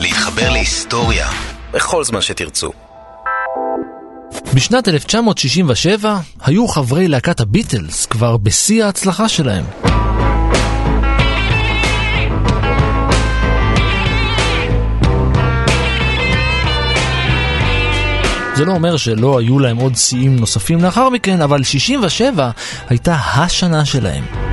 להתחבר להיסטוריה בכל זמן שתרצו. בשנת 1967 היו חברי להקת הביטלס כבר בשיא ההצלחה שלהם. זה לא אומר שלא היו להם עוד שיאים נוספים לאחר מכן, אבל 67 הייתה השנה שלהם.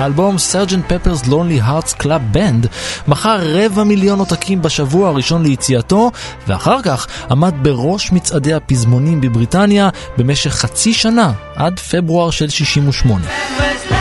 האלבום Sergeant Pepper's Lonely Hearts Club Band מכר רבע מיליון עותקים בשבוע הראשון ליציאתו, ואחר כך עמד בראש מצעדי הפזמונים בבריטניה במשך חצי שנה, עד פברואר של 68.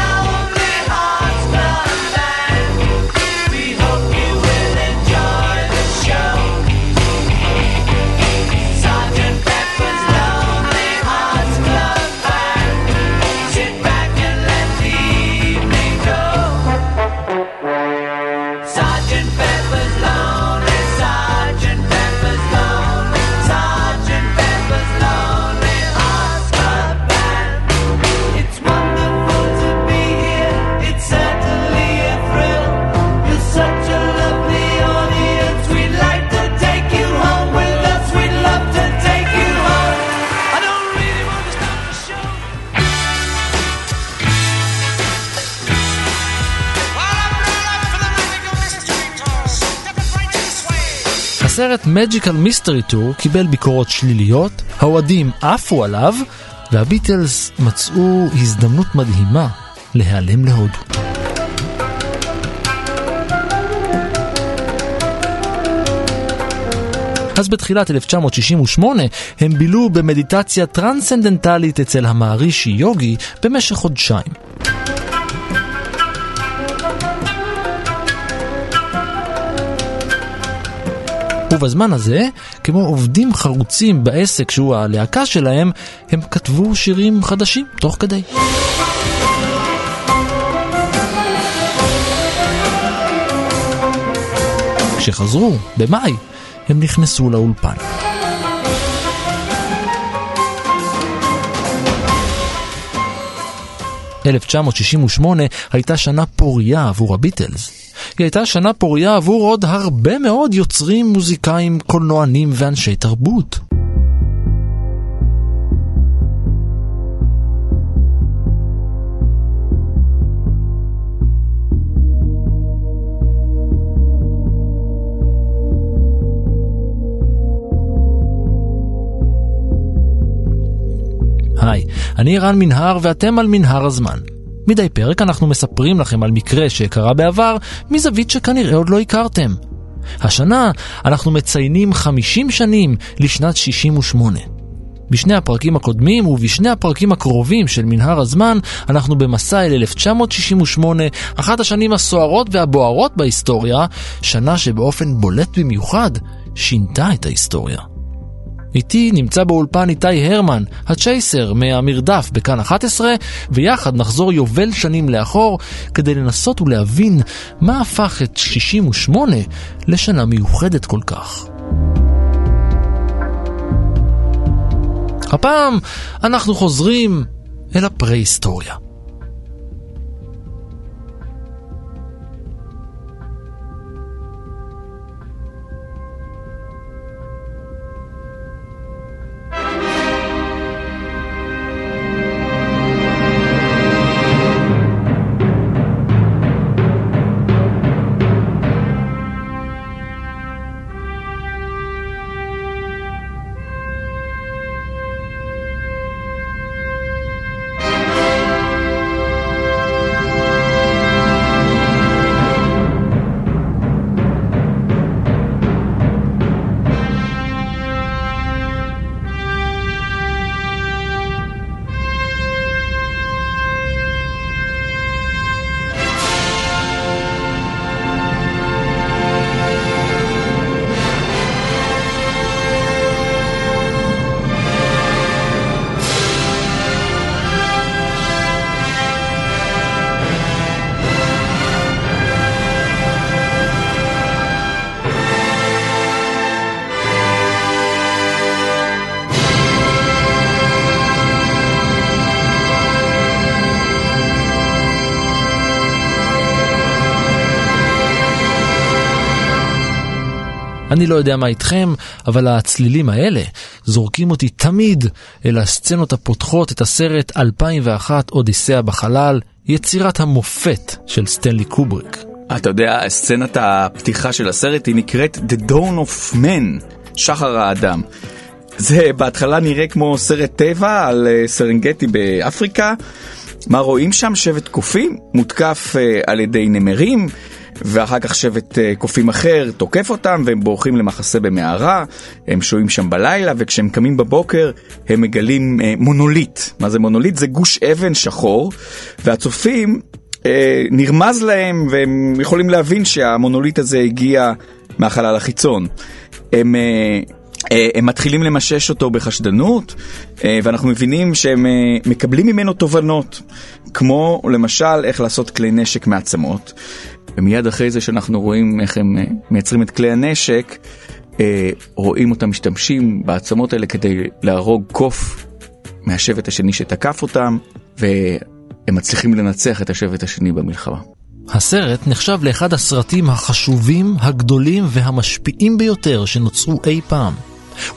הסרט Magical Mystery Tour קיבל ביקורות שליליות, האוהדים עפו עליו, והביטלס מצאו הזדמנות מדהימה להיעלם להודו. אז בתחילת 1968 הם בילו במדיטציה טרנסצנדנטלית אצל המערישי יוגי במשך חודשיים. ובזמן הזה, כמו עובדים חרוצים בעסק שהוא הלהקה שלהם, הם כתבו שירים חדשים תוך כדי. כשחזרו, במאי, הם נכנסו לאולפן. ב-1968 הייתה שנה פוריה עבור הביטלס. היא הייתה שנה פוריה עבור עוד הרבה מאוד יוצרים, מוזיקאים, קולנוענים ואנשי תרבות. היי, אני רן מנהר ואתם על מנהר הזמן. מדי פרק אנחנו מספרים לכם על מקרה שקרה בעבר מזווית שכנראה עוד לא הכרתם. השנה אנחנו מציינים 50 שנים לשנת 68. בשני הפרקים הקודמים ובשני הפרקים הקרובים של מנהר הזמן אנחנו במסע אל 1968, אחת השנים הסוערות והבוערות בהיסטוריה, שנה שבאופן בולט במיוחד שינתה את ההיסטוריה. איתי נמצא באולפן איתי הרמן, הצ'ייסר מהמרדף בכאן 11, ויחד נחזור יובל שנים לאחור כדי לנסות ולהבין מה הפך את 68 לשנה מיוחדת כל כך. הפעם אנחנו חוזרים אל הפרה-היסטוריה. אני לא יודע מה איתכם, אבל הצלילים האלה זורקים אותי תמיד אל הסצנות הפותחות את הסרט 2001 אודיסאה בחלל, יצירת המופת של סטנלי קובריק. אתה יודע, סצנת הפתיחה של הסרט היא נקראת The Dawn of Man, שחר האדם. זה בהתחלה נראה כמו סרט טבע על אה, סרנגטי באפריקה. מה רואים שם? שבט קופים מותקף אה, על ידי נמרים. ואחר כך שבט אה, קופים אחר תוקף אותם והם בורחים למחסה במערה, הם שוהים שם בלילה וכשהם קמים בבוקר הם מגלים מונוליט. מה זה מונוליט? זה גוש אבן שחור והצופים אה, נרמז להם והם יכולים להבין שהמונוליט הזה הגיע מהחלל החיצון. הם, אה, אה, הם מתחילים למשש אותו בחשדנות, אה, ואנחנו מבינים שהם אה, מקבלים ממנו תובנות, כמו למשל איך לעשות כלי נשק מעצמות. ומיד אחרי זה שאנחנו רואים איך הם אה, מייצרים את כלי הנשק, אה, רואים אותם משתמשים בעצמות האלה כדי להרוג קוף מהשבט השני שתקף אותם, ו... הם מצליחים לנצח את השבט השני במלחמה. הסרט נחשב לאחד הסרטים החשובים, הגדולים והמשפיעים ביותר שנוצרו אי פעם.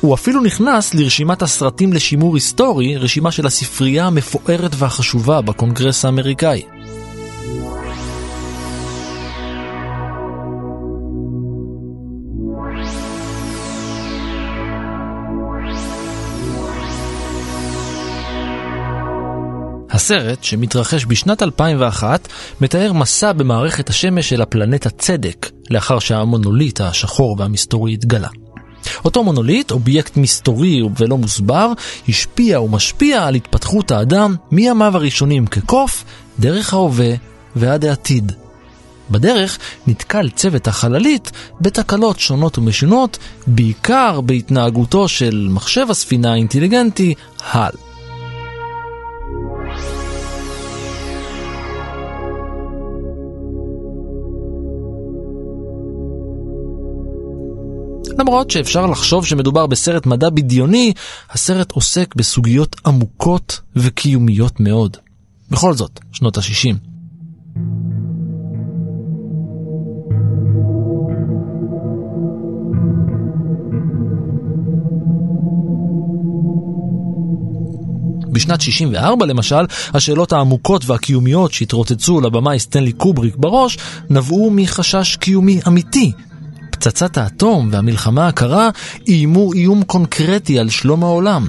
הוא אפילו נכנס לרשימת הסרטים לשימור היסטורי, רשימה של הספרייה המפוארת והחשובה בקונגרס האמריקאי. הסרט, שמתרחש בשנת 2001, מתאר מסע במערכת השמש של הפלנטה צדק, לאחר שהמונוליט השחור והמסתורי התגלה. אותו מונוליט, אובייקט מסתורי ולא מוסבר, השפיע ומשפיע על התפתחות האדם מימיו הראשונים כקוף, דרך ההווה ועד העתיד. בדרך נתקל צוות החללית בתקלות שונות ומשונות, בעיקר בהתנהגותו של מחשב הספינה האינטליגנטי, הל. למרות שאפשר לחשוב שמדובר בסרט מדע בדיוני, הסרט עוסק בסוגיות עמוקות וקיומיות מאוד. בכל זאת, שנות ה-60. בשנת 64 למשל, השאלות העמוקות והקיומיות שהתרוצצו לבמאי סטנלי קובריק בראש, נבעו מחשש קיומי אמיתי פצצת האטום והמלחמה הקרה איימו איום קונקרטי על שלום העולם.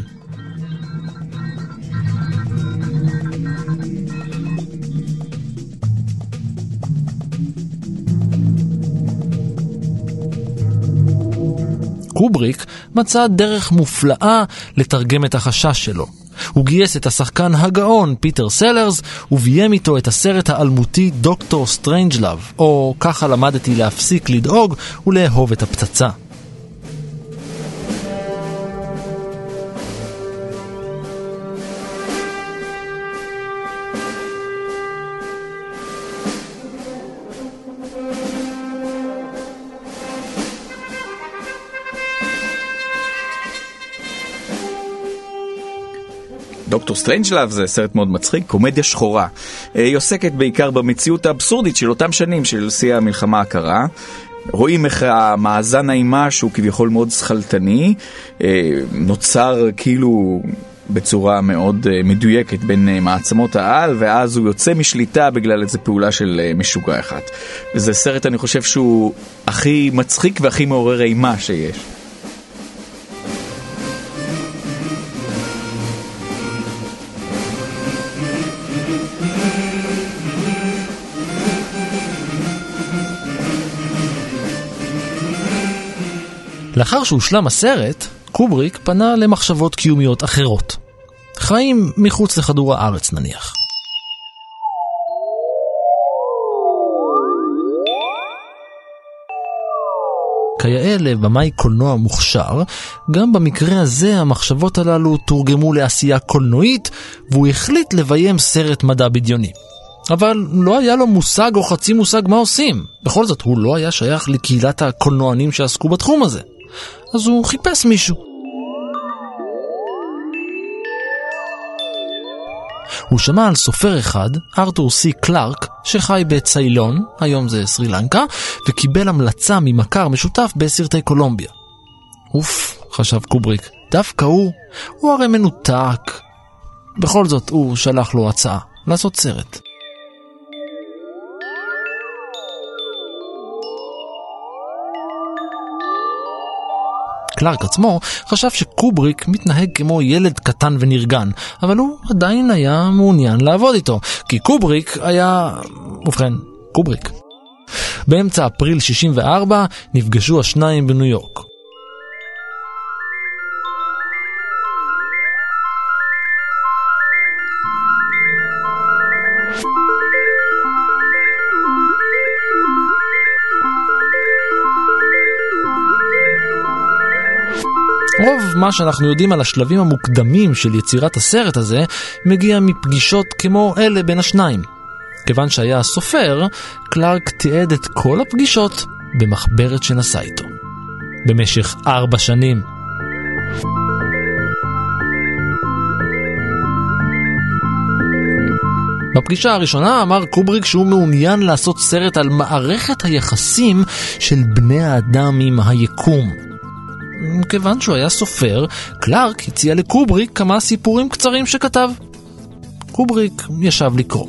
קובריק מצא דרך מופלאה לתרגם את החשש שלו. הוא גייס את השחקן הגאון פיטר סלרס וביים איתו את הסרט האלמותי דוקטור סטרנג'לאב, או ככה למדתי להפסיק לדאוג ולאהוב את הפצצה. דוקטור סטרנג'לאב זה סרט מאוד מצחיק, קומדיה שחורה. אה, היא עוסקת בעיקר במציאות האבסורדית של אותם שנים של שיא המלחמה הקרה. רואים איך המאזן האימה שהוא כביכול מאוד שכלתני, אה, נוצר כאילו בצורה מאוד אה, מדויקת בין מעצמות העל, ואז הוא יוצא משליטה בגלל איזו פעולה של משוגע אחד. וזה סרט, אני חושב שהוא הכי מצחיק והכי מעורר אימה שיש. לאחר שהושלם הסרט, קובריק פנה למחשבות קיומיות אחרות. חיים מחוץ לכדור הארץ נניח. כיאה לבמאי קולנוע מוכשר, גם במקרה הזה המחשבות הללו תורגמו לעשייה קולנועית, והוא החליט לביים סרט מדע בדיוני. אבל לא היה לו מושג או חצי מושג מה עושים. בכל זאת, הוא לא היה שייך לקהילת הקולנוענים שעסקו בתחום הזה. אז הוא חיפש מישהו. הוא שמע על סופר אחד, ארתור סי קלארק, שחי בציילון, היום זה סרי לנקה, וקיבל המלצה ממכר משותף בסרטי קולומביה. אוף, חשב קובריק, דווקא הוא, הוא הרי מנותק. בכל זאת, הוא שלח לו הצעה, לעשות סרט. קלארק עצמו חשב שקובריק מתנהג כמו ילד קטן ונרגן, אבל הוא עדיין היה מעוניין לעבוד איתו, כי קובריק היה... ובכן, קובריק. באמצע אפריל 64 נפגשו השניים בניו יורק. רוב מה שאנחנו יודעים על השלבים המוקדמים של יצירת הסרט הזה מגיע מפגישות כמו אלה בין השניים. כיוון שהיה סופר, קלארק תיעד את כל הפגישות במחברת שנשא איתו. במשך ארבע שנים. בפגישה הראשונה אמר קובריק שהוא מעוניין לעשות סרט על מערכת היחסים של בני האדם עם היקום. כיוון שהוא היה סופר, קלארק הציע לקובריק כמה סיפורים קצרים שכתב. קובריק ישב לקרוא.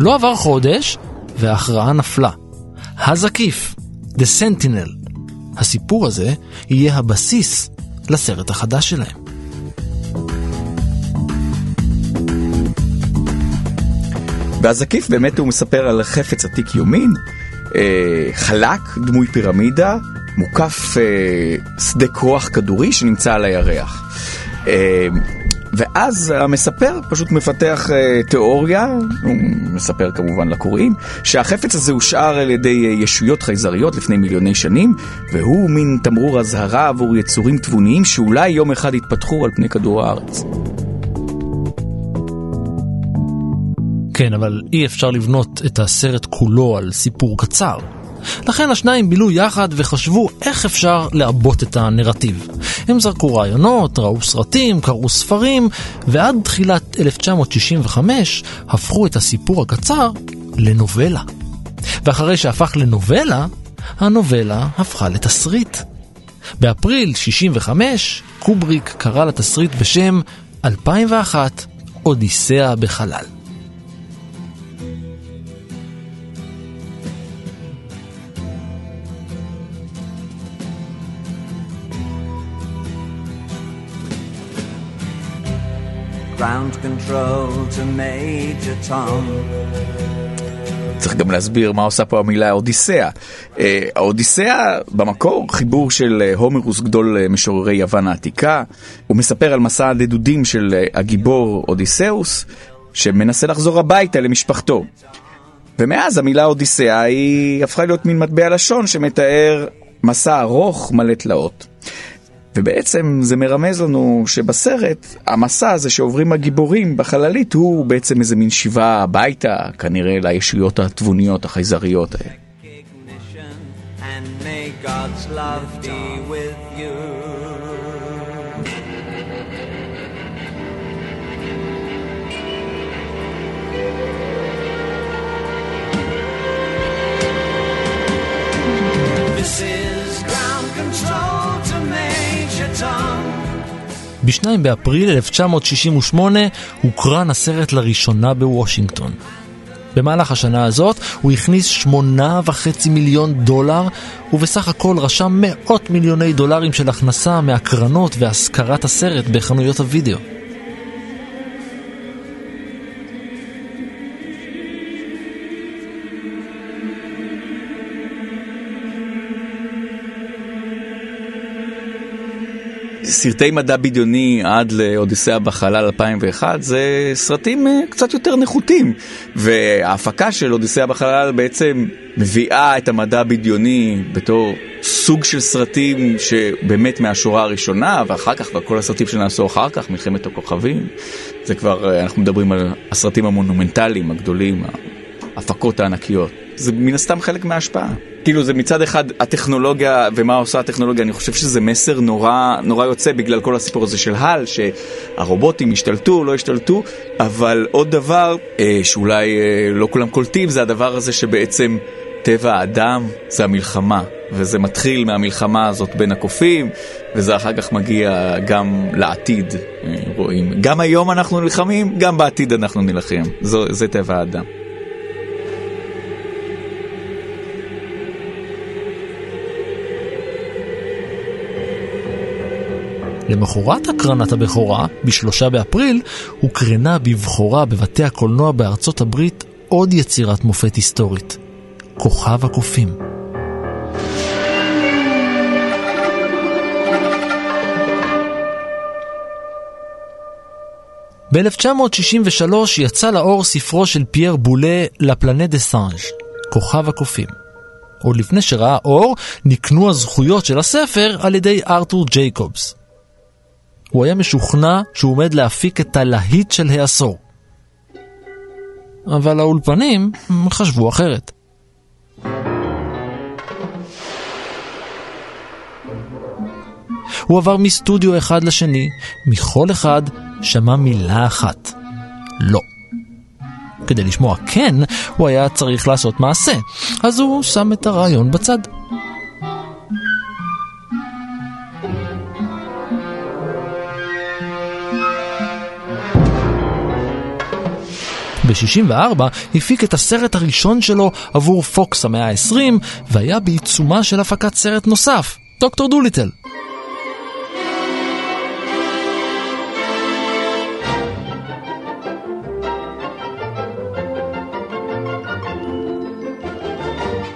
לא עבר חודש, וההכרעה נפלה. הזקיף, The Sentinel. הסיפור הזה יהיה הבסיס לסרט החדש שלהם. והזקיף באמת הוא מספר על חפץ עתיק יומין, אה, חלק, דמוי פירמידה, מוקף אה, שדה כוח כדורי שנמצא על הירח. אה, ואז המספר פשוט מפתח אה, תיאוריה, הוא מספר כמובן לקוראים, שהחפץ הזה הושאר על ידי אה, ישויות חייזריות לפני מיליוני שנים, והוא מין תמרור אזהרה עבור יצורים תבוניים שאולי יום אחד יתפתחו על פני כדור הארץ. כן, אבל אי אפשר לבנות את הסרט כולו על סיפור קצר. לכן השניים בילו יחד וחשבו איך אפשר לעבות את הנרטיב. הם זרקו רעיונות, ראו סרטים, קראו ספרים, ועד תחילת 1965 הפכו את הסיפור הקצר לנובלה. ואחרי שהפך לנובלה, הנובלה הפכה לתסריט. באפריל 65 קובריק קרא לתסריט בשם 2001 אודיסאה בחלל. Control to Major Tom. צריך גם להסביר מה עושה פה המילה אודיסאה. אה, האודיסאה במקור חיבור של אה, הומרוס גדול אה, משוררי יוון העתיקה. הוא מספר על מסע הנדודים של הגיבור אודיסאוס שמנסה לחזור הביתה למשפחתו. ומאז המילה אודיסאה היא הפכה להיות מין מטבע לשון שמתאר מסע ארוך מלא תלאות. ובעצם זה מרמז לנו שבסרט, המסע הזה שעוברים הגיבורים בחללית הוא בעצם איזה מין שיבה הביתה, כנראה לישויות התבוניות החייזריות האלה. This is ב-2 באפריל 1968 הוקרן הסרט לראשונה בוושינגטון. במהלך השנה הזאת הוא הכניס שמונה וחצי מיליון דולר, ובסך הכל רשם מאות מיליוני דולרים של הכנסה מהקרנות והשכרת הסרט בחנויות הוידאו. סרטי מדע בדיוני עד לאודיסאה בחלל 2001 זה סרטים אה, קצת יותר נחותים וההפקה של אודיסאה בחלל בעצם מביאה את המדע הבדיוני בתור סוג של סרטים שבאמת מהשורה הראשונה ואחר כך וכל הסרטים שנעשו אחר כך מלחמת הכוכבים זה כבר אה, אנחנו מדברים על הסרטים המונומנטליים הגדולים ההפקות הענקיות. זה מן הסתם חלק מההשפעה. כאילו זה מצד אחד הטכנולוגיה ומה עושה הטכנולוגיה, אני חושב שזה מסר נורא, נורא יוצא בגלל כל הסיפור הזה של הל, שהרובוטים השתלטו, לא השתלטו, אבל עוד דבר אה, שאולי אה, לא כולם קולטים זה הדבר הזה שבעצם טבע האדם זה המלחמה, וזה מתחיל מהמלחמה הזאת בין הקופים, וזה אחר כך מגיע גם לעתיד, אה, רואים. גם היום אנחנו נלחמים, גם בעתיד אנחנו נלחם, זו, זה טבע האדם. למחרת הקרנת הבכורה, בשלושה באפריל, הוקרנה בבכורה בבתי הקולנוע בארצות הברית עוד יצירת מופת היסטורית, כוכב הקופים. ב-1963 יצא לאור ספרו של פייר בולה, La Planète des singes, כוכב הקופים. עוד לפני שראה אור, נקנו הזכויות של הספר על ידי ארתור ג'ייקובס. הוא היה משוכנע שהוא עומד להפיק את הלהיט של העשור. אבל האולפנים חשבו אחרת. הוא עבר מסטודיו אחד לשני, מכל אחד שמע מילה אחת. לא. כדי לשמוע כן, הוא היה צריך לעשות מעשה, אז הוא שם את הרעיון בצד. ב-64 הפיק את הסרט הראשון שלו עבור פוקס המאה ה-20, והיה בעיצומה של הפקת סרט נוסף, דוקטור דוליטל.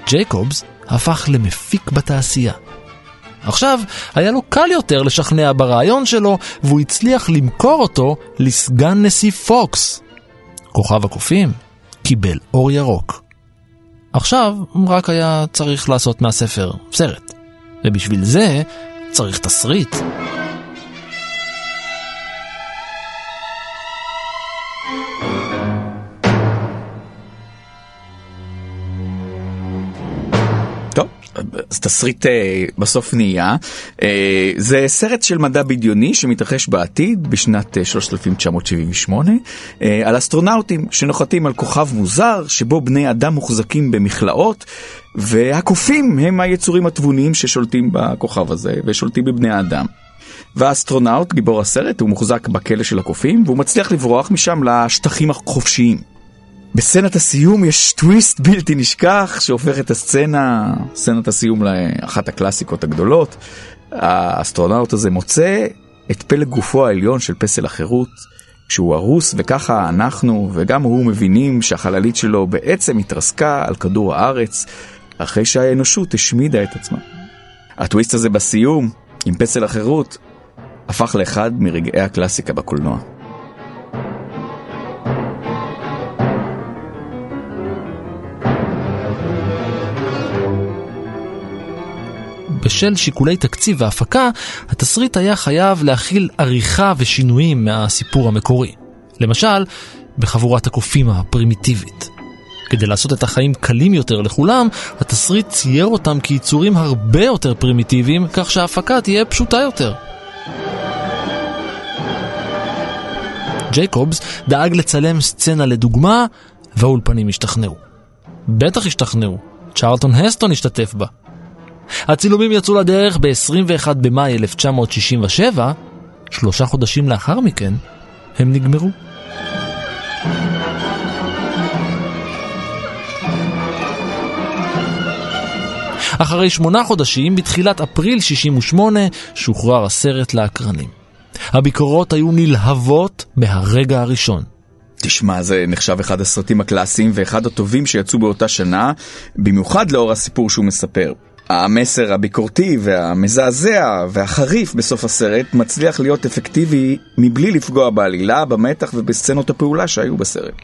ג'ייקובס הפך למפיק בתעשייה. עכשיו, היה לו קל יותר לשכנע ברעיון שלו, והוא הצליח למכור אותו לסגן נשיא פוקס. כוכב הקופים קיבל אור ירוק. עכשיו, רק היה צריך לעשות מהספר סרט. ובשביל זה צריך תסריט. אז תסריט אה, בסוף נהיה. אה, זה סרט של מדע בדיוני שמתרחש בעתיד בשנת אה, 3978 אה, על אסטרונאוטים שנוחתים על כוכב מוזר שבו בני אדם מוחזקים במכלאות והקופים הם היצורים התבוניים ששולטים בכוכב הזה ושולטים בבני האדם. והאסטרונאוט, גיבור הסרט, הוא מוחזק בכלא של הקופים והוא מצליח לברוח משם לשטחים החופשיים. בסצנת הסיום יש טוויסט בלתי נשכח שהופך את הסצנה, סצנת הסיום לאחת הקלאסיקות הגדולות. האסטרונאוט הזה מוצא את פלג גופו העליון של פסל החירות, שהוא הרוס וככה אנחנו וגם הוא מבינים שהחללית שלו בעצם התרסקה על כדור הארץ אחרי שהאנושות השמידה את עצמה. הטוויסט הזה בסיום, עם פסל החירות, הפך לאחד מרגעי הקלאסיקה בקולנוע. בשל שיקולי תקציב והפקה, התסריט היה חייב להכיל עריכה ושינויים מהסיפור המקורי. למשל, בחבורת הקופים הפרימיטיבית. כדי לעשות את החיים קלים יותר לכולם, התסריט צייר אותם כיצורים הרבה יותר פרימיטיביים, כך שההפקה תהיה פשוטה יותר. ג'ייקובס דאג לצלם סצנה לדוגמה, והאולפנים השתכנעו. בטח השתכנעו, צ'רלטון הסטון השתתף בה. הצילומים יצאו לדרך ב-21 במאי 1967, שלושה חודשים לאחר מכן, הם נגמרו. אחרי שמונה חודשים, בתחילת אפריל 68, שוחרר הסרט לאקרנים. הביקורות היו נלהבות מהרגע הראשון. תשמע, זה נחשב אחד הסרטים הקלאסיים ואחד הטובים שיצאו באותה שנה, במיוחד לאור הסיפור שהוא מספר. המסר הביקורתי והמזעזע והחריף בסוף הסרט מצליח להיות אפקטיבי מבלי לפגוע בעלילה, במתח ובסצנות הפעולה שהיו בסרט.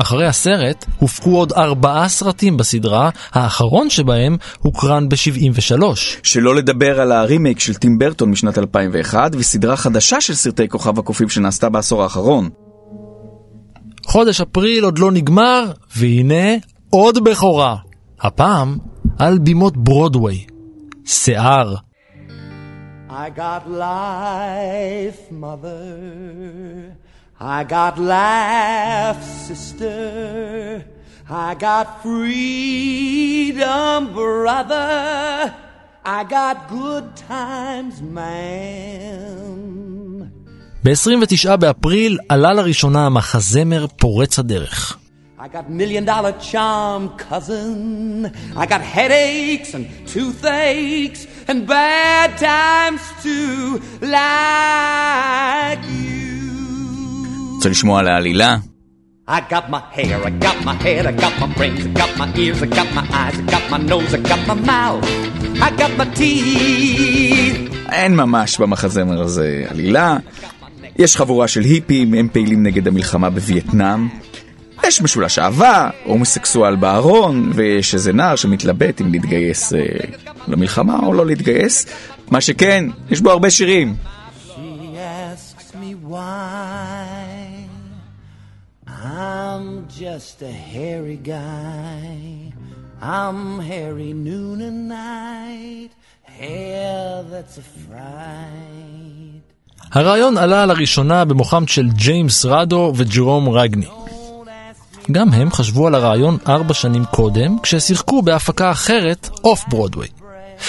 אחרי הסרט הופקו עוד ארבעה סרטים בסדרה, האחרון שבהם הוקרן ב-73. שלא לדבר על הרימייק של טים ברטון משנת 2001 וסדרה חדשה של סרטי כוכב הקופים שנעשתה בעשור האחרון. חודש אפריל עוד לא נגמר, והנה עוד בכורה. הפעם על בימות ברודוויי. שיער. I got life, mother. I got laugh, sister. I got freedom, brother. I got good times, man. ב-29 באפריל עלה לראשונה המחזמר פורץ הדרך. I got million dollar charm, cousin. I got headaches and toothaches and bad times too, like you. רוצה לשמוע על העלילה? I got my hair, I got my head, I got my brains, I got my ears, I got my eyes, I got my nose, I got my mouth, I got my teeth. אין ממש במחזמר הזה עלילה. יש חבורה של היפים, הם פעילים נגד המלחמה בווייטנאם. יש משולש אהבה, הומוסקסואל בארון, ויש איזה נער שמתלבט אם להתגייס אה, למלחמה או לא להתגייס. מה שכן, יש בו הרבה שירים. I'm just a hairy guy. I'm hairy noon and night. Hair that's a fright. הרעיון עלה לראשונה במוחם של ג'יימס רדו וג'רום רגני. גם הם חשבו על הרעיון ארבע שנים קודם, כששיחקו בהפקה אחרת, אוף ברודוויי.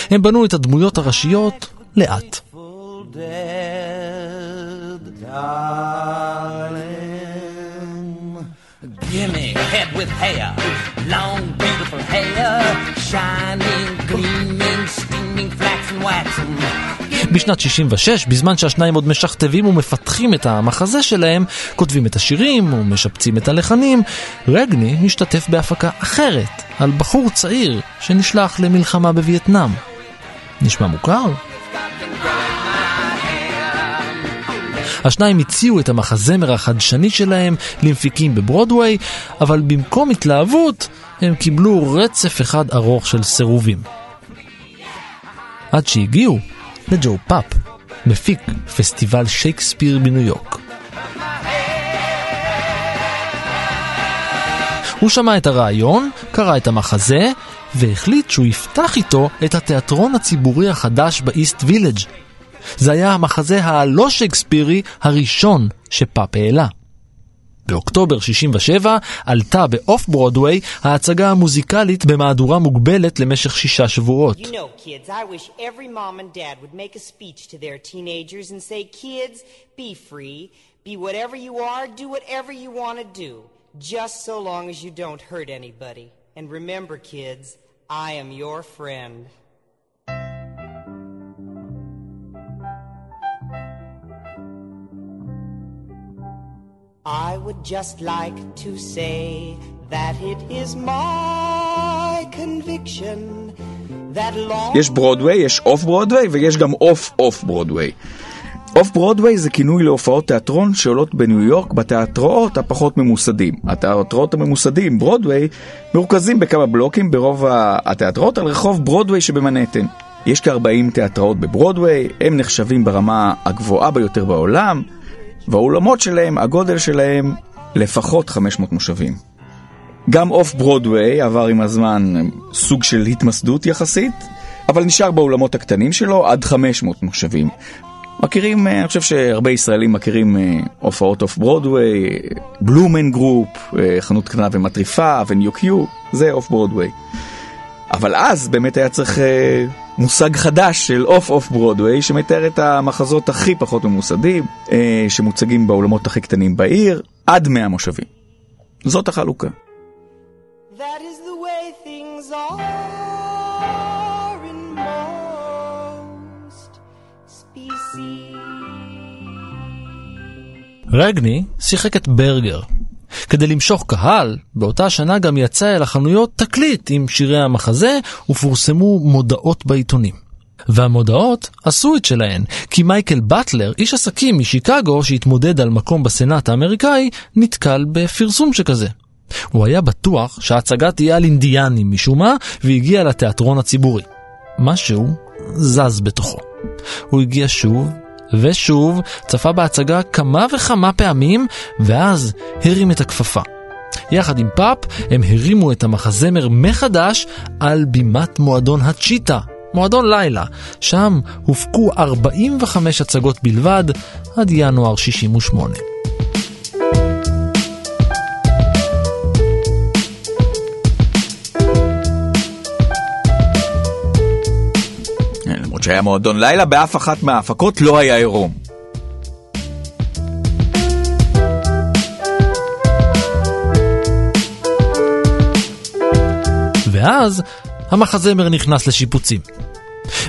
הם בנו את הדמויות הראשיות לאט. Darling. Gimme a head with hair, בשנת 66, בזמן שהשניים עוד משכתבים ומפתחים את המחזה שלהם, כותבים את השירים ומשפצים את הלחנים, רגני משתתף בהפקה אחרת, על בחור צעיר שנשלח למלחמה בווייטנאם. נשמע מוכר? השניים הציעו את המחזמר החדשני שלהם למפיקים בברודוויי, אבל במקום התלהבות, הם קיבלו רצף אחד ארוך של סירובים. עד שהגיעו לג'ו פאפ, מפיק פסטיבל שייקספיר בניו יורק. הוא שמע את הרעיון, קרא את המחזה, והחליט שהוא יפתח איתו את התיאטרון הציבורי החדש באיסט וילג'. זה היה המחזה הלא שייקספירי הראשון שפאפ העלה. באוקטובר 67 עלתה באוף ברודוויי ההצגה המוזיקלית במהדורה מוגבלת למשך שישה שבועות. You know, kids, I every dad would make a speech to their teenagers and say, kids, be free, be whatever you are, do whatever you want to do, just so long as you don't hurt anybody. And remember, kids, I am your friend. I would just like to say that it is my conviction יש ברודוויי, יש אוף ברודוויי ויש גם אוף אוף ברודוויי. אוף ברודוויי זה כינוי להופעות תיאטרון שעולות בניו יורק בתיאטראות הפחות ממוסדים. התיאטראות הממוסדים, ברודוויי, מרוכזים בכמה בלוקים ברוב התיאטראות על רחוב ברודוויי שבמנהטן. יש כ-40 תיאטראות בברודוויי, הם נחשבים ברמה הגבוהה ביותר בעולם, והאולמות שלהם, הגודל שלהם, לפחות 500 מושבים. גם אוף ברודוויי עבר עם הזמן סוג של התמסדות יחסית, אבל נשאר באולמות הקטנים שלו עד 500 מושבים. מכירים, אה, אני חושב שהרבה ישראלים מכירים אה, הופעות אוף ברודוויי, Blue Man Group, אה, חנות קטנה ומטריפה, Avenue Q, זה אוף ברודוויי. אבל אז באמת היה צריך מושג חדש של אוף אוף ברודוויי, שמתאר את המחזות הכי פחות ממוסדים, אה, שמוצגים באולמות הכי קטנים בעיר, עד 100 מושבים. זאת החלוקה. That is the way things are in most species. רגני שיחק את ברגר. כדי למשוך קהל, באותה שנה גם יצא אל החנויות תקליט עם שירי המחזה ופורסמו מודעות בעיתונים. והמודעות עשו את שלהן, כי מייקל באטלר, איש עסקים משיקגו שהתמודד על מקום בסנאט האמריקאי, נתקל בפרסום שכזה. הוא היה בטוח שההצגה תהיה על אינדיאנים משום מה, והגיע לתיאטרון הציבורי. משהו זז בתוכו. הוא הגיע שוב ושוב, צפה בהצגה כמה וכמה פעמים, ואז הרים את הכפפה. יחד עם פאפ הם הרימו את המחזמר מחדש על בימת מועדון הצ'יטה, מועדון לילה. שם הופקו 45 הצגות בלבד עד ינואר 68. שהיה מועדון לילה, באף אחת מההפקות לא היה עירום. ואז המחזמר נכנס לשיפוצים.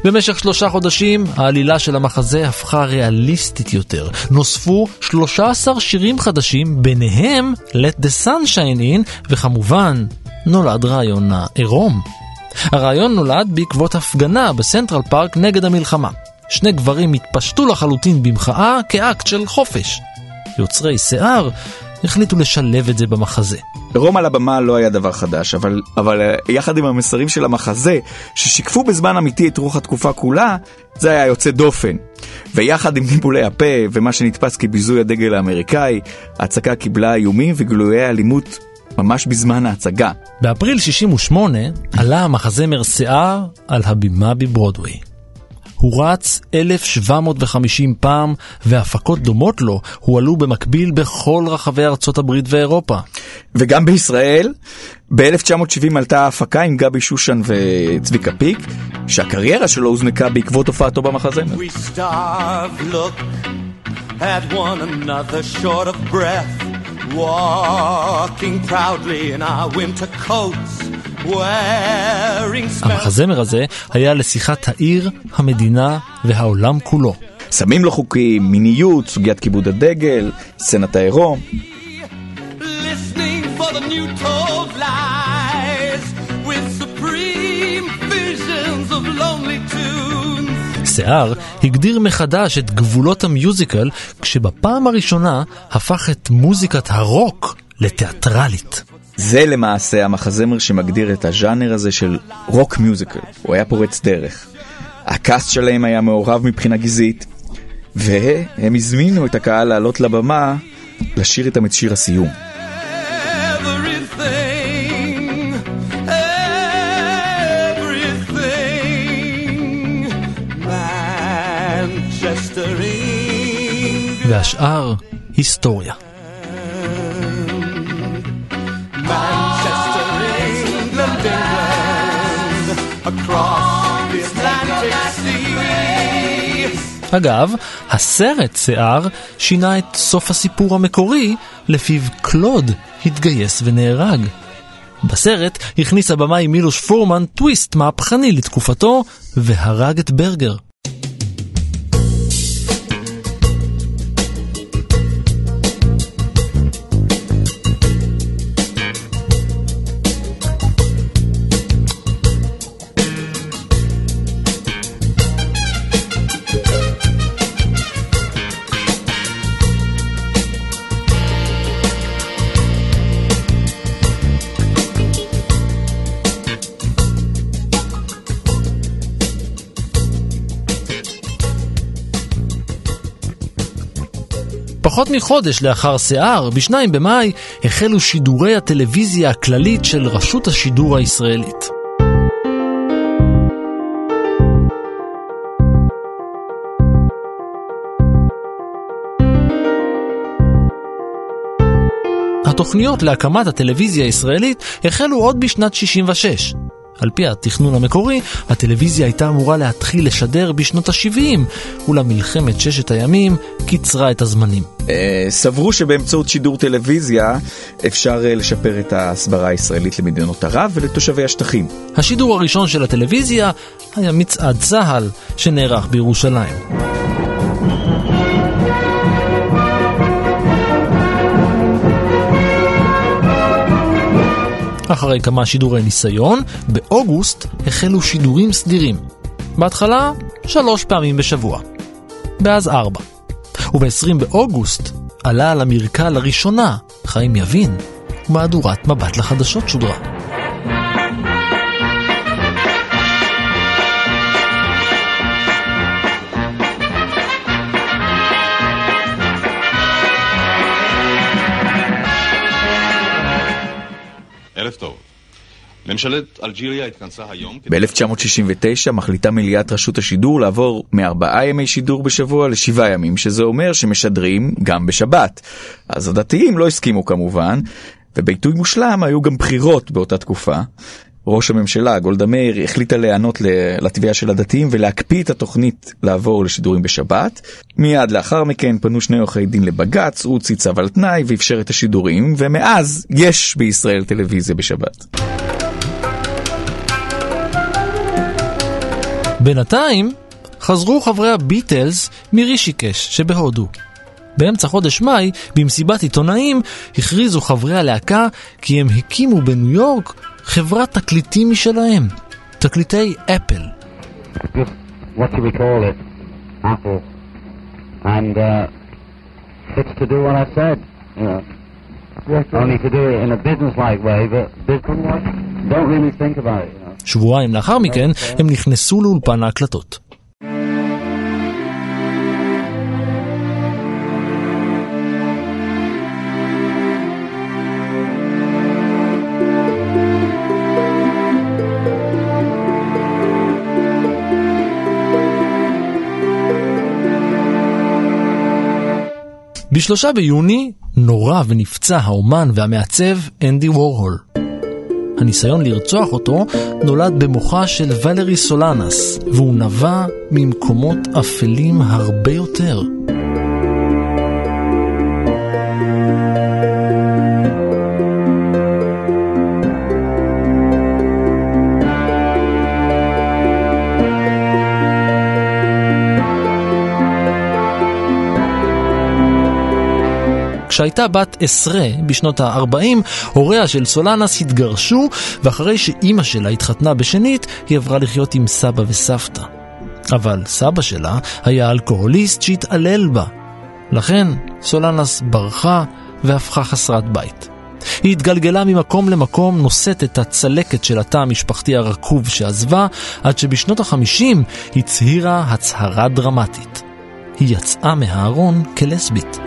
במשך שלושה חודשים העלילה של המחזה הפכה ריאליסטית יותר. נוספו 13 שירים חדשים, ביניהם Let the Sunshine In, וכמובן נולד רעיון העירום. הרעיון נולד בעקבות הפגנה בסנטרל פארק נגד המלחמה. שני גברים התפשטו לחלוטין במחאה כאקט של חופש. יוצרי שיער החליטו לשלב את זה במחזה. רום על הבמה לא היה דבר חדש, אבל, אבל אה, יחד עם המסרים של המחזה, ששיקפו בזמן אמיתי את רוח התקופה כולה, זה היה יוצא דופן. ויחד עם ניבולי הפה ומה שנתפס כביזוי הדגל האמריקאי, ההצגה קיבלה איומים וגילויי אלימות ממש בזמן ההצגה. באפריל 68 עלה המחזמר שיער על הבימה בברודוויי. הוא רץ 1,750 פעם, והפקות דומות לו הועלו במקביל בכל רחבי ארצות הברית ואירופה. וגם בישראל, ב-1970 עלתה ההפקה עם גבי שושן וצביקה פיק, שהקריירה שלו הוזנקה בעקבות הופעתו במחזמר. We starve, look at one another short of breath, walking proudly in our winter coats. המחזמר הזה היה לשיחת העיר, המדינה והעולם כולו. סמים לא חוקיים, מיניות, סוגיית כיבוד הדגל, סצנת העירום. listening for the new told lies with supreme visions of lonely tunes. שיער הגדיר מחדש את גבולות המיוזיקל, כשבפעם הראשונה הפך את מוזיקת הרוק לתיאטרלית. זה למעשה המחזמר שמגדיר את הז'אנר הזה של רוק מיוזיקל. הוא היה פורץ דרך. הקאסט שלהם היה מעורב מבחינה גזעית, והם הזמינו את הקהל לעלות לבמה לשיר איתם את שיר הסיום. והשאר, היסטוריה. אגב, הסרט שיער שינה את סוף הסיפור המקורי, לפיו קלוד התגייס ונהרג. בסרט הכניס הבמאי מילוש פורמן טוויסט מהפכני לתקופתו, והרג את ברגר. פחות מחודש לאחר שיער, ב-2 במאי, החלו שידורי הטלוויזיה הכללית של רשות השידור הישראלית. התוכניות להקמת הטלוויזיה הישראלית החלו עוד בשנת 66. על פי התכנון המקורי, הטלוויזיה הייתה אמורה להתחיל לשדר בשנות ה-70, אולם מלחמת ששת הימים קיצרה את הזמנים. אה, סברו שבאמצעות שידור טלוויזיה אפשר אה, לשפר את ההסברה הישראלית למדינות ערב ולתושבי השטחים. השידור הראשון של הטלוויזיה היה מצעד צה"ל שנערך בירושלים. אחרי כמה שידורי ניסיון, באוגוסט החלו שידורים סדירים. בהתחלה, שלוש פעמים בשבוע. ואז ארבע. וב-20 באוגוסט עלה על המרקע לראשונה חיים יבין, ומהדורת מבט לחדשות שודרה. ערב טוב. ממשלת אלג'יריה התכנסה היום... כדי- ב-1969 מחליטה מליאת רשות השידור לעבור מארבעה ימי שידור בשבוע לשבעה ימים, שזה אומר שמשדרים גם בשבת. אז הדתיים לא הסכימו כמובן, ובעיתוי מושלם היו גם בחירות באותה תקופה. ראש הממשלה, גולדה מאיר, החליטה להיענות לתביעה של הדתיים ולהקפיא את התוכנית לעבור לשידורים בשבת. מיד לאחר מכן פנו שני עורכי דין לבג"ץ, הוא הוציא צו על תנאי ואפשר את השידורים, ומאז יש בישראל טלוויזיה בשבת. בינתיים חזרו חברי הביטלס מרישיקש שבהודו. באמצע חודש מאי, במסיבת עיתונאים, הכריזו חברי הלהקה כי הם הקימו בניו יורק חברת תקליטים משלהם, תקליטי אפל. what do we call it? Apple. And uh, it's to do what I said, you know. Only to do it in a business-like way, but business don't really think about it, you know. שבועיים לאחר מכן הם נכנסו לאולפן ההקלטות. בשלושה ביוני נורה ונפצע האומן והמעצב אנדי וורהול. הניסיון לרצוח אותו נולד במוחה של ולרי סולנס, והוא נבע ממקומות אפלים הרבה יותר. כשהייתה בת עשרה בשנות ה-40, הוריה של סולנס התגרשו, ואחרי שאימא שלה התחתנה בשנית, היא עברה לחיות עם סבא וסבתא. אבל סבא שלה היה אלכוהוליסט שהתעלל בה. לכן סולנס ברחה והפכה חסרת בית. היא התגלגלה ממקום למקום, נושאת את הצלקת של התא המשפחתי הרקוב שעזבה, עד שבשנות החמישים הצהירה הצהרה דרמטית. היא יצאה מהארון כלסבית.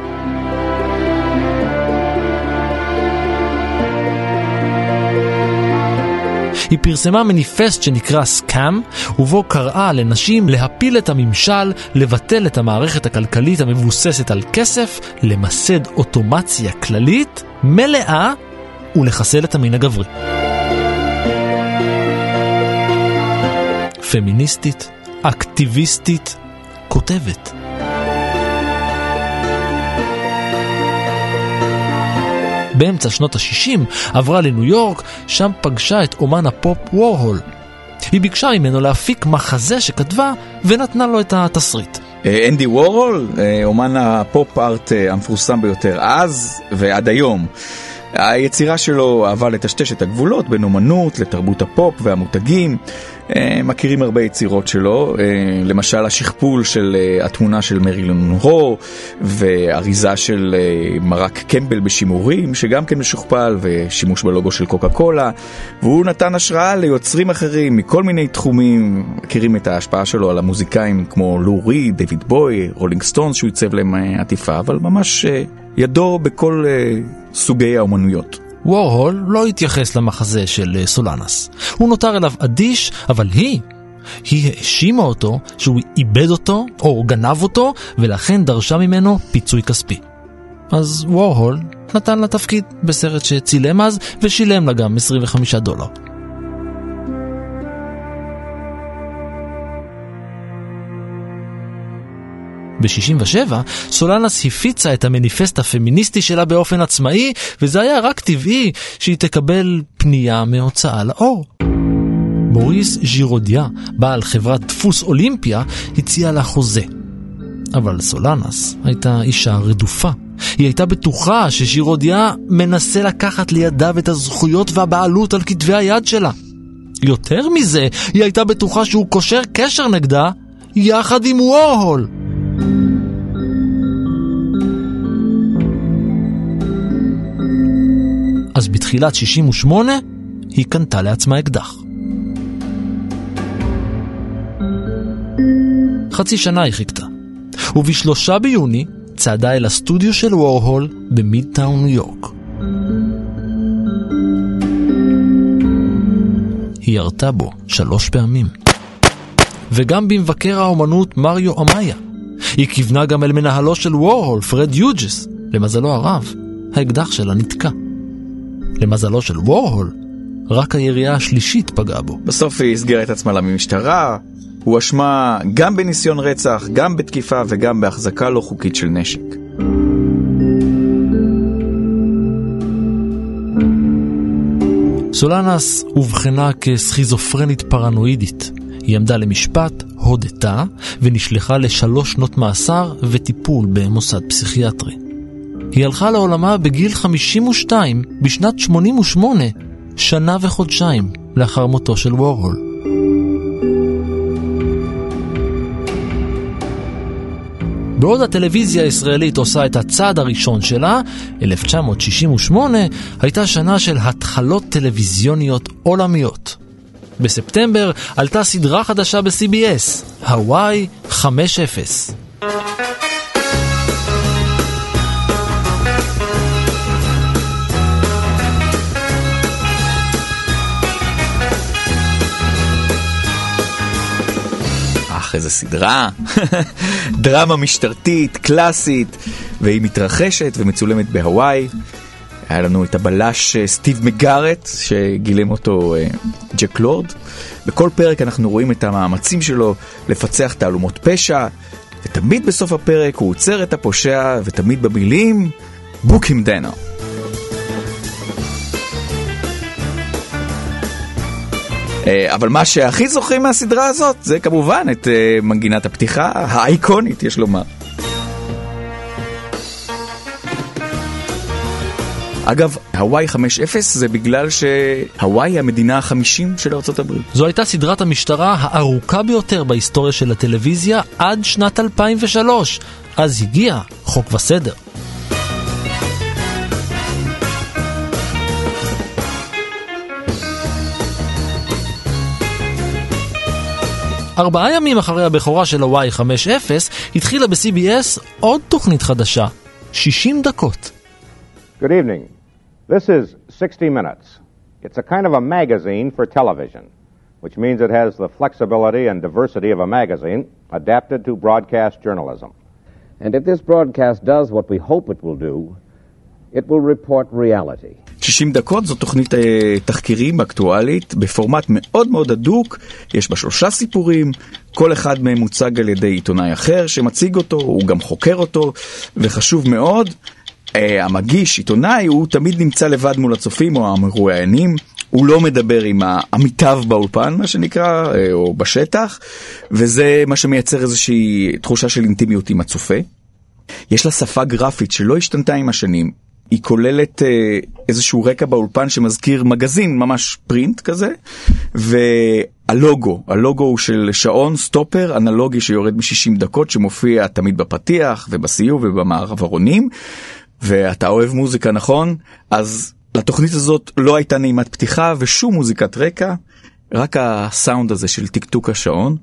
היא פרסמה מניפסט שנקרא סקאם, ובו קראה לנשים להפיל את הממשל, לבטל את המערכת הכלכלית המבוססת על כסף, למסד אוטומציה כללית, מלאה, ולחסל את המין הגברי. פמיניסטית, אקטיביסטית, כותבת. באמצע שנות ה-60 עברה לניו יורק, שם פגשה את אומן הפופ וורהול. היא ביקשה ממנו להפיק מחזה שכתבה ונתנה לו את התסריט. אה, אנדי וורהול, אה, אומן הפופ ארט אה, המפורסם ביותר אז ועד היום. היצירה שלו אהבה לטשטש את הגבולות בין אומנות לתרבות הפופ והמותגים. אה, מכירים הרבה יצירות שלו, אה, למשל השכפול של אה, התמונה של מרילין מונרו ואריזה של מרק קמפבל בשימורים שגם כן משוכפל ושימוש בלוגו של קוקה קולה והוא נתן השראה ליוצרים אחרים מכל מיני תחומים, מכירים את ההשפעה שלו על המוזיקאים כמו לו ריד, דיוויד בואי, רולינג סטונס שהוא עיצב להם עטיפה, אבל ממש ידו בכל אה, סוגי האומנויות. וורהול לא התייחס למחזה של אה, סולנס. הוא נותר אליו אדיש, אבל היא, היא האשימה אותו שהוא איבד אותו או גנב אותו, ולכן דרשה ממנו פיצוי כספי. אז וורהול נתן לה תפקיד בסרט שצילם אז, ושילם לה גם 25 דולר. ב-67 סולנס הפיצה את המניפסט הפמיניסטי שלה באופן עצמאי, וזה היה רק טבעי שהיא תקבל פנייה מהוצאה לאור. מוריס ז'ירודיה, בעל חברת דפוס אולימפיה, הציע לה חוזה. אבל סולנס הייתה אישה רדופה. היא הייתה בטוחה שז'ירודיה מנסה לקחת לידיו את הזכויות והבעלות על כתבי היד שלה. יותר מזה, היא הייתה בטוחה שהוא קושר קשר נגדה יחד עם וורהול. אז בתחילת 68 היא קנתה לעצמה אקדח. חצי שנה היא חיכתה, ובשלושה ביוני צעדה אל הסטודיו של וורהול במידטאון ניו יורק. היא ירתה בו שלוש פעמים. וגם במבקר האומנות מריו אמיה. היא כיוונה גם אל מנהלו של וורהול, פרד יוג'ס. למזלו הרב, האקדח שלה נתקע. למזלו של וורהול, רק הירייה השלישית פגעה בו. בסוף היא הסגירה את עצמה למשטרה, הואשמה גם בניסיון רצח, גם בתקיפה וגם בהחזקה לא חוקית של נשק. סולנס אובחנה כסכיזופרנית פרנואידית. היא עמדה למשפט, הודתה, ונשלחה לשלוש שנות מאסר וטיפול במוסד פסיכיאטרי. היא הלכה לעולמה בגיל 52 בשנת 88, שנה וחודשיים לאחר מותו של וורהול. בעוד הטלוויזיה הישראלית עושה את הצעד הראשון שלה, 1968 הייתה שנה של התחלות טלוויזיוניות עולמיות. בספטמבר עלתה סדרה חדשה ב-CBS, הוואי 5-0. אך איזה סדרה, דרמה משטרתית, קלאסית, והיא מתרחשת ומצולמת בהוואי. היה לנו את הבלש אה, סטיב מגארט, שגילם אותו אה, ג'ק לורד. בכל פרק אנחנו רואים את המאמצים שלו לפצח תעלומות פשע, ותמיד בסוף הפרק הוא עוצר את הפושע, ותמיד במילים, book him dinner. אה, אבל מה שהכי זוכרים מהסדרה הזאת זה כמובן את מנגינת הפתיחה האייקונית, יש לומר. אגב, הוואי 5-0 זה בגלל שהוואי היא המדינה החמישים של ארצות הברית. זו הייתה סדרת המשטרה הארוכה ביותר בהיסטוריה של הטלוויזיה עד שנת 2003. אז הגיע חוק וסדר. ארבעה ימים אחרי הבכורה של ה-Y50 התחילה ב-CBS עוד תוכנית חדשה, 60 דקות. Good evening. This is 60 Minutes. It's a kind of a magazine for television, which means it has the flexibility and diversity of a magazine adapted to broadcast journalism. And if this broadcast does what we hope it will do, it will report reality. 60 דקות זו תוכנית אה, תחקירים אקטואלית בפורמט מאוד מאוד הדוק, יש בה שלושה סיפורים, כל אחד מהם מוצג על ידי עיתונאי אחר שמציג אותו, הוא גם חוקר אותו, וחשוב מאוד, אה, המגיש, עיתונאי, הוא תמיד נמצא לבד מול הצופים או המרואיינים. הוא לא מדבר עם עמיתיו באולפן, מה שנקרא, אה, או בשטח, וזה מה שמייצר איזושהי תחושה של אינטימיות עם הצופה. יש לה שפה גרפית שלא השתנתה עם השנים. היא כוללת אה, איזשהו רקע באולפן שמזכיר מגזין, ממש פרינט כזה, והלוגו, הלוגו הוא של שעון סטופר אנלוגי שיורד ב-60 דקות, שמופיע תמיד בפתיח ובסיום ובמעברונים, ואתה אוהב מוזיקה, נכון? אז לתוכנית הזאת לא הייתה נעימת פתיחה ושום מוזיקת רקע, רק הסאונד הזה של טיקטוק השעון.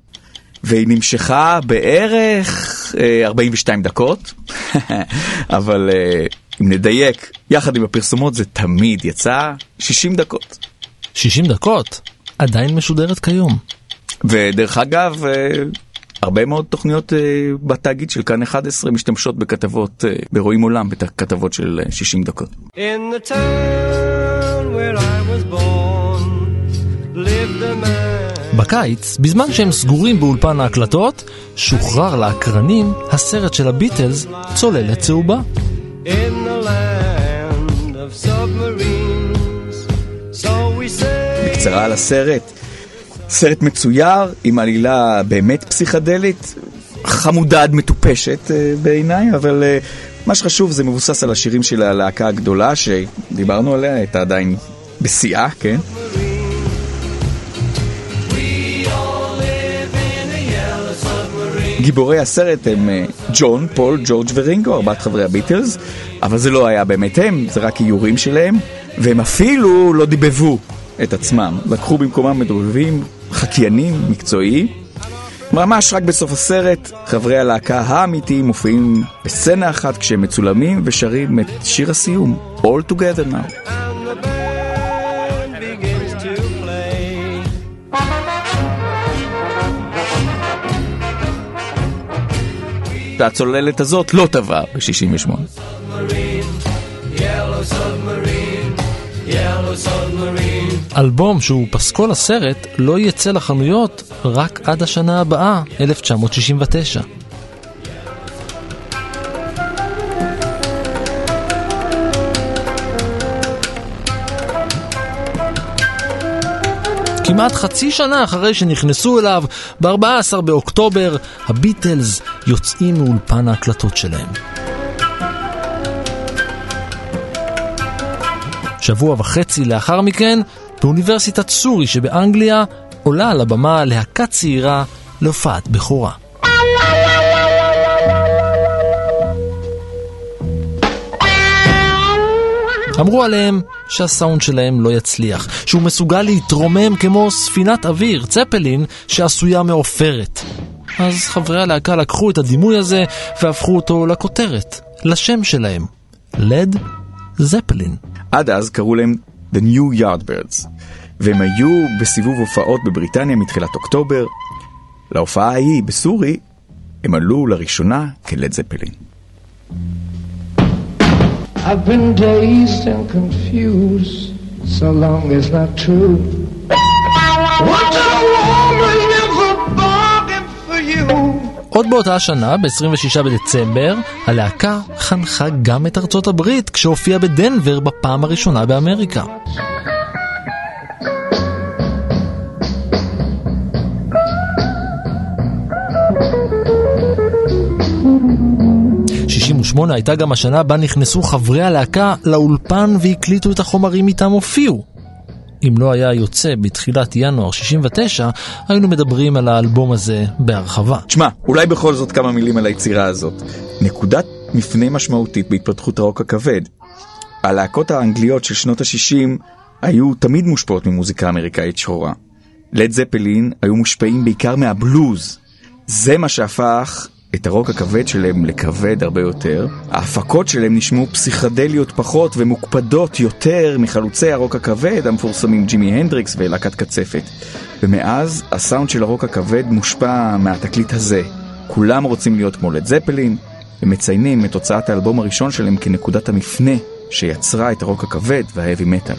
והיא נמשכה בערך אה, 42 דקות, אבל אה, אם נדייק, יחד עם הפרסומות זה תמיד יצא 60 דקות. 60 דקות? עדיין משודרת כיום. ודרך אגב, אה, הרבה מאוד תוכניות אה, בתאגיד של כאן 11 משתמשות בכתבות, אה, ברואים עולם, בכתבות של אה, 60 דקות. In the town where I was born lived a man. בקיץ, בזמן שהם סגורים באולפן ההקלטות, שוחרר לאקרנים הסרט של הביטלס, צוללת צהובה. In the land of submarines. So we say. בקצרה על הסרט. סרט מצויר עם עלילה באמת פסיכדלית, חמודה עד מטופשת אה, בעיניי, אבל אה, מה שחשוב זה מבוסס על השירים של הלהקה הגדולה שדיברנו עליה, הייתה עדיין בשיאה, כן? גיבורי הסרט הם אה, ג'ון, פול, ג'ורג' ורינגו, ארבעת חברי הביטלס, אבל זה לא היה באמת הם, זה רק איורים שלהם, והם אפילו לא דיבבו את עצמם. לקחו במקומם מדובבים, חקיינים, מקצועי. ממש רק בסוף הסרט, חברי הלהקה האמיתיים מופיעים בסצנה אחת כשהם מצולמים ושרים את שיר הסיום, All Together Now. והצוללת הזאת לא טבעה ב-68. אלבום שהוא פסקול הסרט לא יצא לחנויות רק עד השנה הבאה, 1969. כמעט חצי שנה אחרי שנכנסו אליו, ב-14 באוקטובר, הביטלס יוצאים מאולפן ההקלטות שלהם. שבוע וחצי לאחר מכן, באוניברסיטת סורי שבאנגליה, עולה על הבמה להקה צעירה להופעת בכורה. אמרו עליהם שהסאונד שלהם לא יצליח, שהוא מסוגל להתרומם כמו ספינת אוויר, צפלין, שעשויה מעופרת. אז חברי הלהקה לקחו את הדימוי הזה והפכו אותו לכותרת, לשם שלהם, לד זפלין. עד אז קראו להם The New Yardbirds, והם היו בסיבוב הופעות בבריטניה מתחילת אוקטובר. להופעה ההיא בסורי, הם עלו לראשונה כלד זפלין. I've been dazed and confused so long as not true. What did עוד באותה השנה, ב-26 בדצמבר, הלהקה חנכה גם את ארצות הברית כשהופיעה בדנבר בפעם הראשונה באמריקה. הייתה גם השנה בה נכנסו חברי הלהקה לאולפן והקליטו את החומרים איתם הופיעו. אם לא היה יוצא בתחילת ינואר 69, היינו מדברים על האלבום הזה בהרחבה. תשמע, אולי בכל זאת כמה מילים על היצירה הזאת. נקודת מפנה משמעותית בהתפתחות הרוק הכבד. הלהקות האנגליות של שנות ה-60 היו תמיד מושפעות ממוזיקה אמריקאית שחורה. לד זפלין היו מושפעים בעיקר מהבלוז. זה מה שהפך את הרוק הכבד שלהם לכבד הרבה יותר. ההפקות שלהם נשמעו פסיכדליות פחות ומוקפדות יותר מחלוצי הרוק הכבד המפורסמים ג'ימי הנדריקס ולהקת קצפת. ומאז הסאונד של הרוק הכבד מושפע מהתקליט הזה. כולם רוצים להיות כמו לד זפלין, ומציינים את הוצאת האלבום הראשון שלהם כנקודת המפנה שיצרה את הרוק הכבד וההאבי מטאל.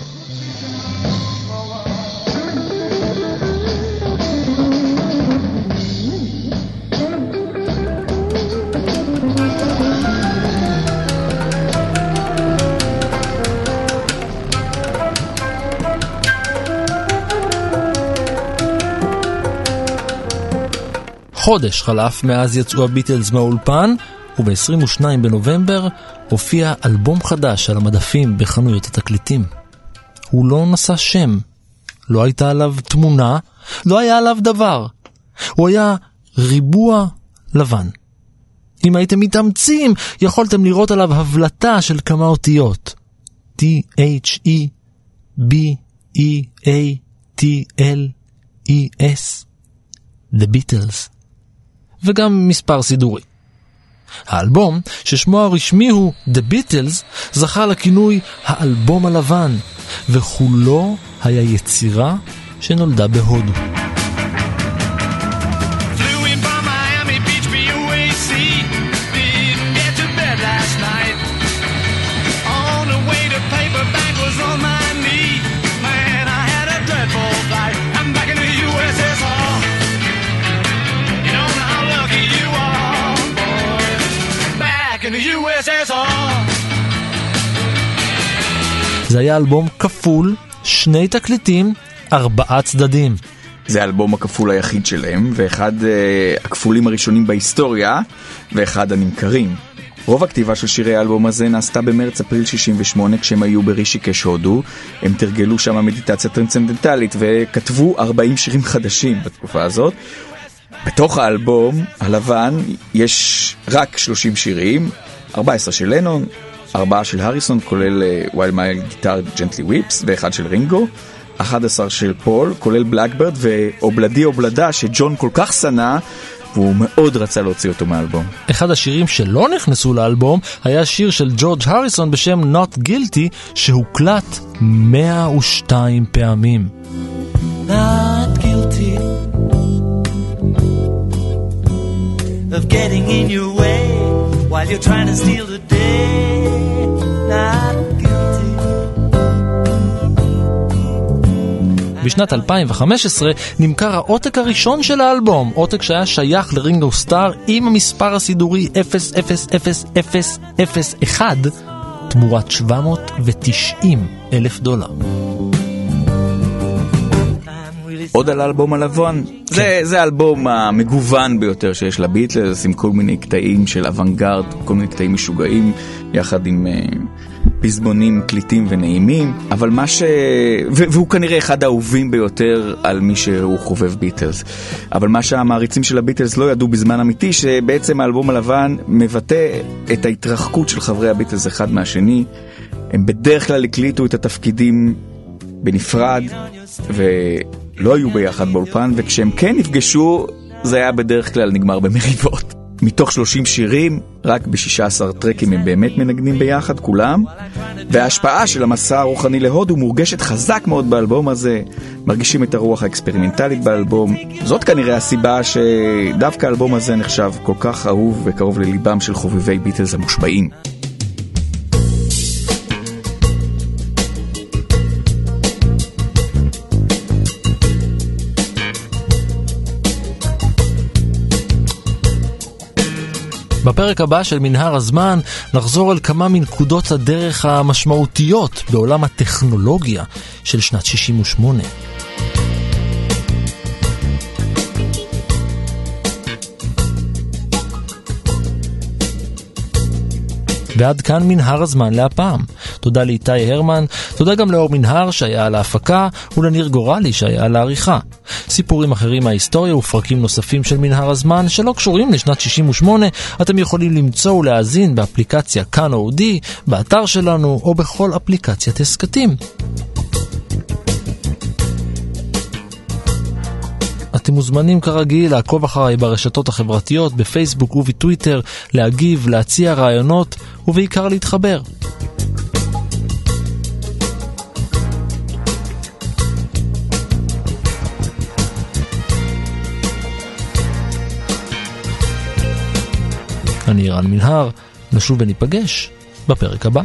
חודש חלף מאז יצאו הביטלס מהאולפן, וב-22 בנובמבר הופיע אלבום חדש על המדפים בחנויות התקליטים. הוא לא נשא שם, לא הייתה עליו תמונה, לא היה עליו דבר. הוא היה ריבוע לבן. אם הייתם מתאמצים, יכולתם לראות עליו הבלטה של כמה אותיות. T-H-E B-E-A-T-L-E-S The Beatles וגם מספר סידורי. האלבום, ששמו הרשמי הוא The Beatles, זכה לכינוי האלבום הלבן, וכולו היה יצירה שנולדה בהודו. זה היה אלבום כפול, שני תקליטים, ארבעה צדדים. זה האלבום הכפול היחיד שלהם, ואחד uh, הכפולים הראשונים בהיסטוריה, ואחד הנמכרים. רוב הכתיבה של שירי האלבום הזה נעשתה במרץ-אפריל 68 כשהם היו ברישיקש הודו. הם תרגלו שם מדיטציה טרנסצנדנטלית וכתבו 40 שירים חדשים בתקופה הזאת. בתוך האלבום הלבן יש רק 30 שירים, 14 של לנון, 4 של הריסון כולל While My Guitar Gently Weeps ואחד של רינגו, 11 של פול כולל Blackbird ו Ob-La-Di, Ob-La-Da שג'ון כל כך שנא והוא מאוד רצה להוציא אותו מהאלבום. אחד השירים שלא נכנסו לאלבום היה שיר של ג'ורג' הריסון בשם Not Guilty שהוקלט 102 פעמים. Not guilty. of getting in your way while you're trying to steal the day. בשנת 2015 נמכר העותק הראשון של האלבום, עותק שהיה שייך לרינגו סטאר עם המספר הסידורי 000001 תמורת 790 אלף דולר. עוד על האלבום הלבן. זה, זה האלבום המגוון ביותר שיש לביטלס, עם כל מיני קטעים של אוונגרד, כל מיני קטעים משוגעים, יחד עם uh, פזמונים קליטים ונעימים, אבל מה ש... ו- והוא כנראה אחד האהובים ביותר על מי שהוא חובב ביטלס. אבל מה שהמעריצים של הביטלס לא ידעו בזמן אמיתי, שבעצם האלבום הלבן מבטא את ההתרחקות של חברי הביטלס אחד מהשני. הם בדרך כלל הקליטו את התפקידים בנפרד, ולא היו ביחד באולפן, וכשהם כן נפגשו, זה היה בדרך כלל נגמר במריבות. מתוך 30 שירים, רק ב-16 טרקים הם באמת מנגנים ביחד, כולם. וההשפעה של המסע הרוחני להודו מורגשת חזק מאוד באלבום הזה. מרגישים את הרוח האקספרימנטלית באלבום. זאת כנראה הסיבה שדווקא האלבום הזה נחשב כל כך אהוב וקרוב לליבם של חובבי ביטלס המושבעים. בפרק הבא של מנהר הזמן נחזור על כמה מנקודות הדרך המשמעותיות בעולם הטכנולוגיה של שנת 68. ועד כאן מנהר הזמן להפעם. תודה לאיתי הרמן, תודה גם לאור מנהר שהיה על ההפקה, ולניר גורלי שהיה על העריכה. סיפורים אחרים מההיסטוריה ופרקים נוספים של מנהר הזמן שלא קשורים לשנת 68, אתם יכולים למצוא ולהאזין באפליקציה כאן אודי, באתר שלנו או בכל אפליקציית הסכתים. אתם מוזמנים כרגיל לעקוב אחריי ברשתות החברתיות, בפייסבוק ובטוויטר, להגיב, להציע רעיונות ובעיקר להתחבר. אני רן מנהר, נשוב וניפגש בפרק הבא.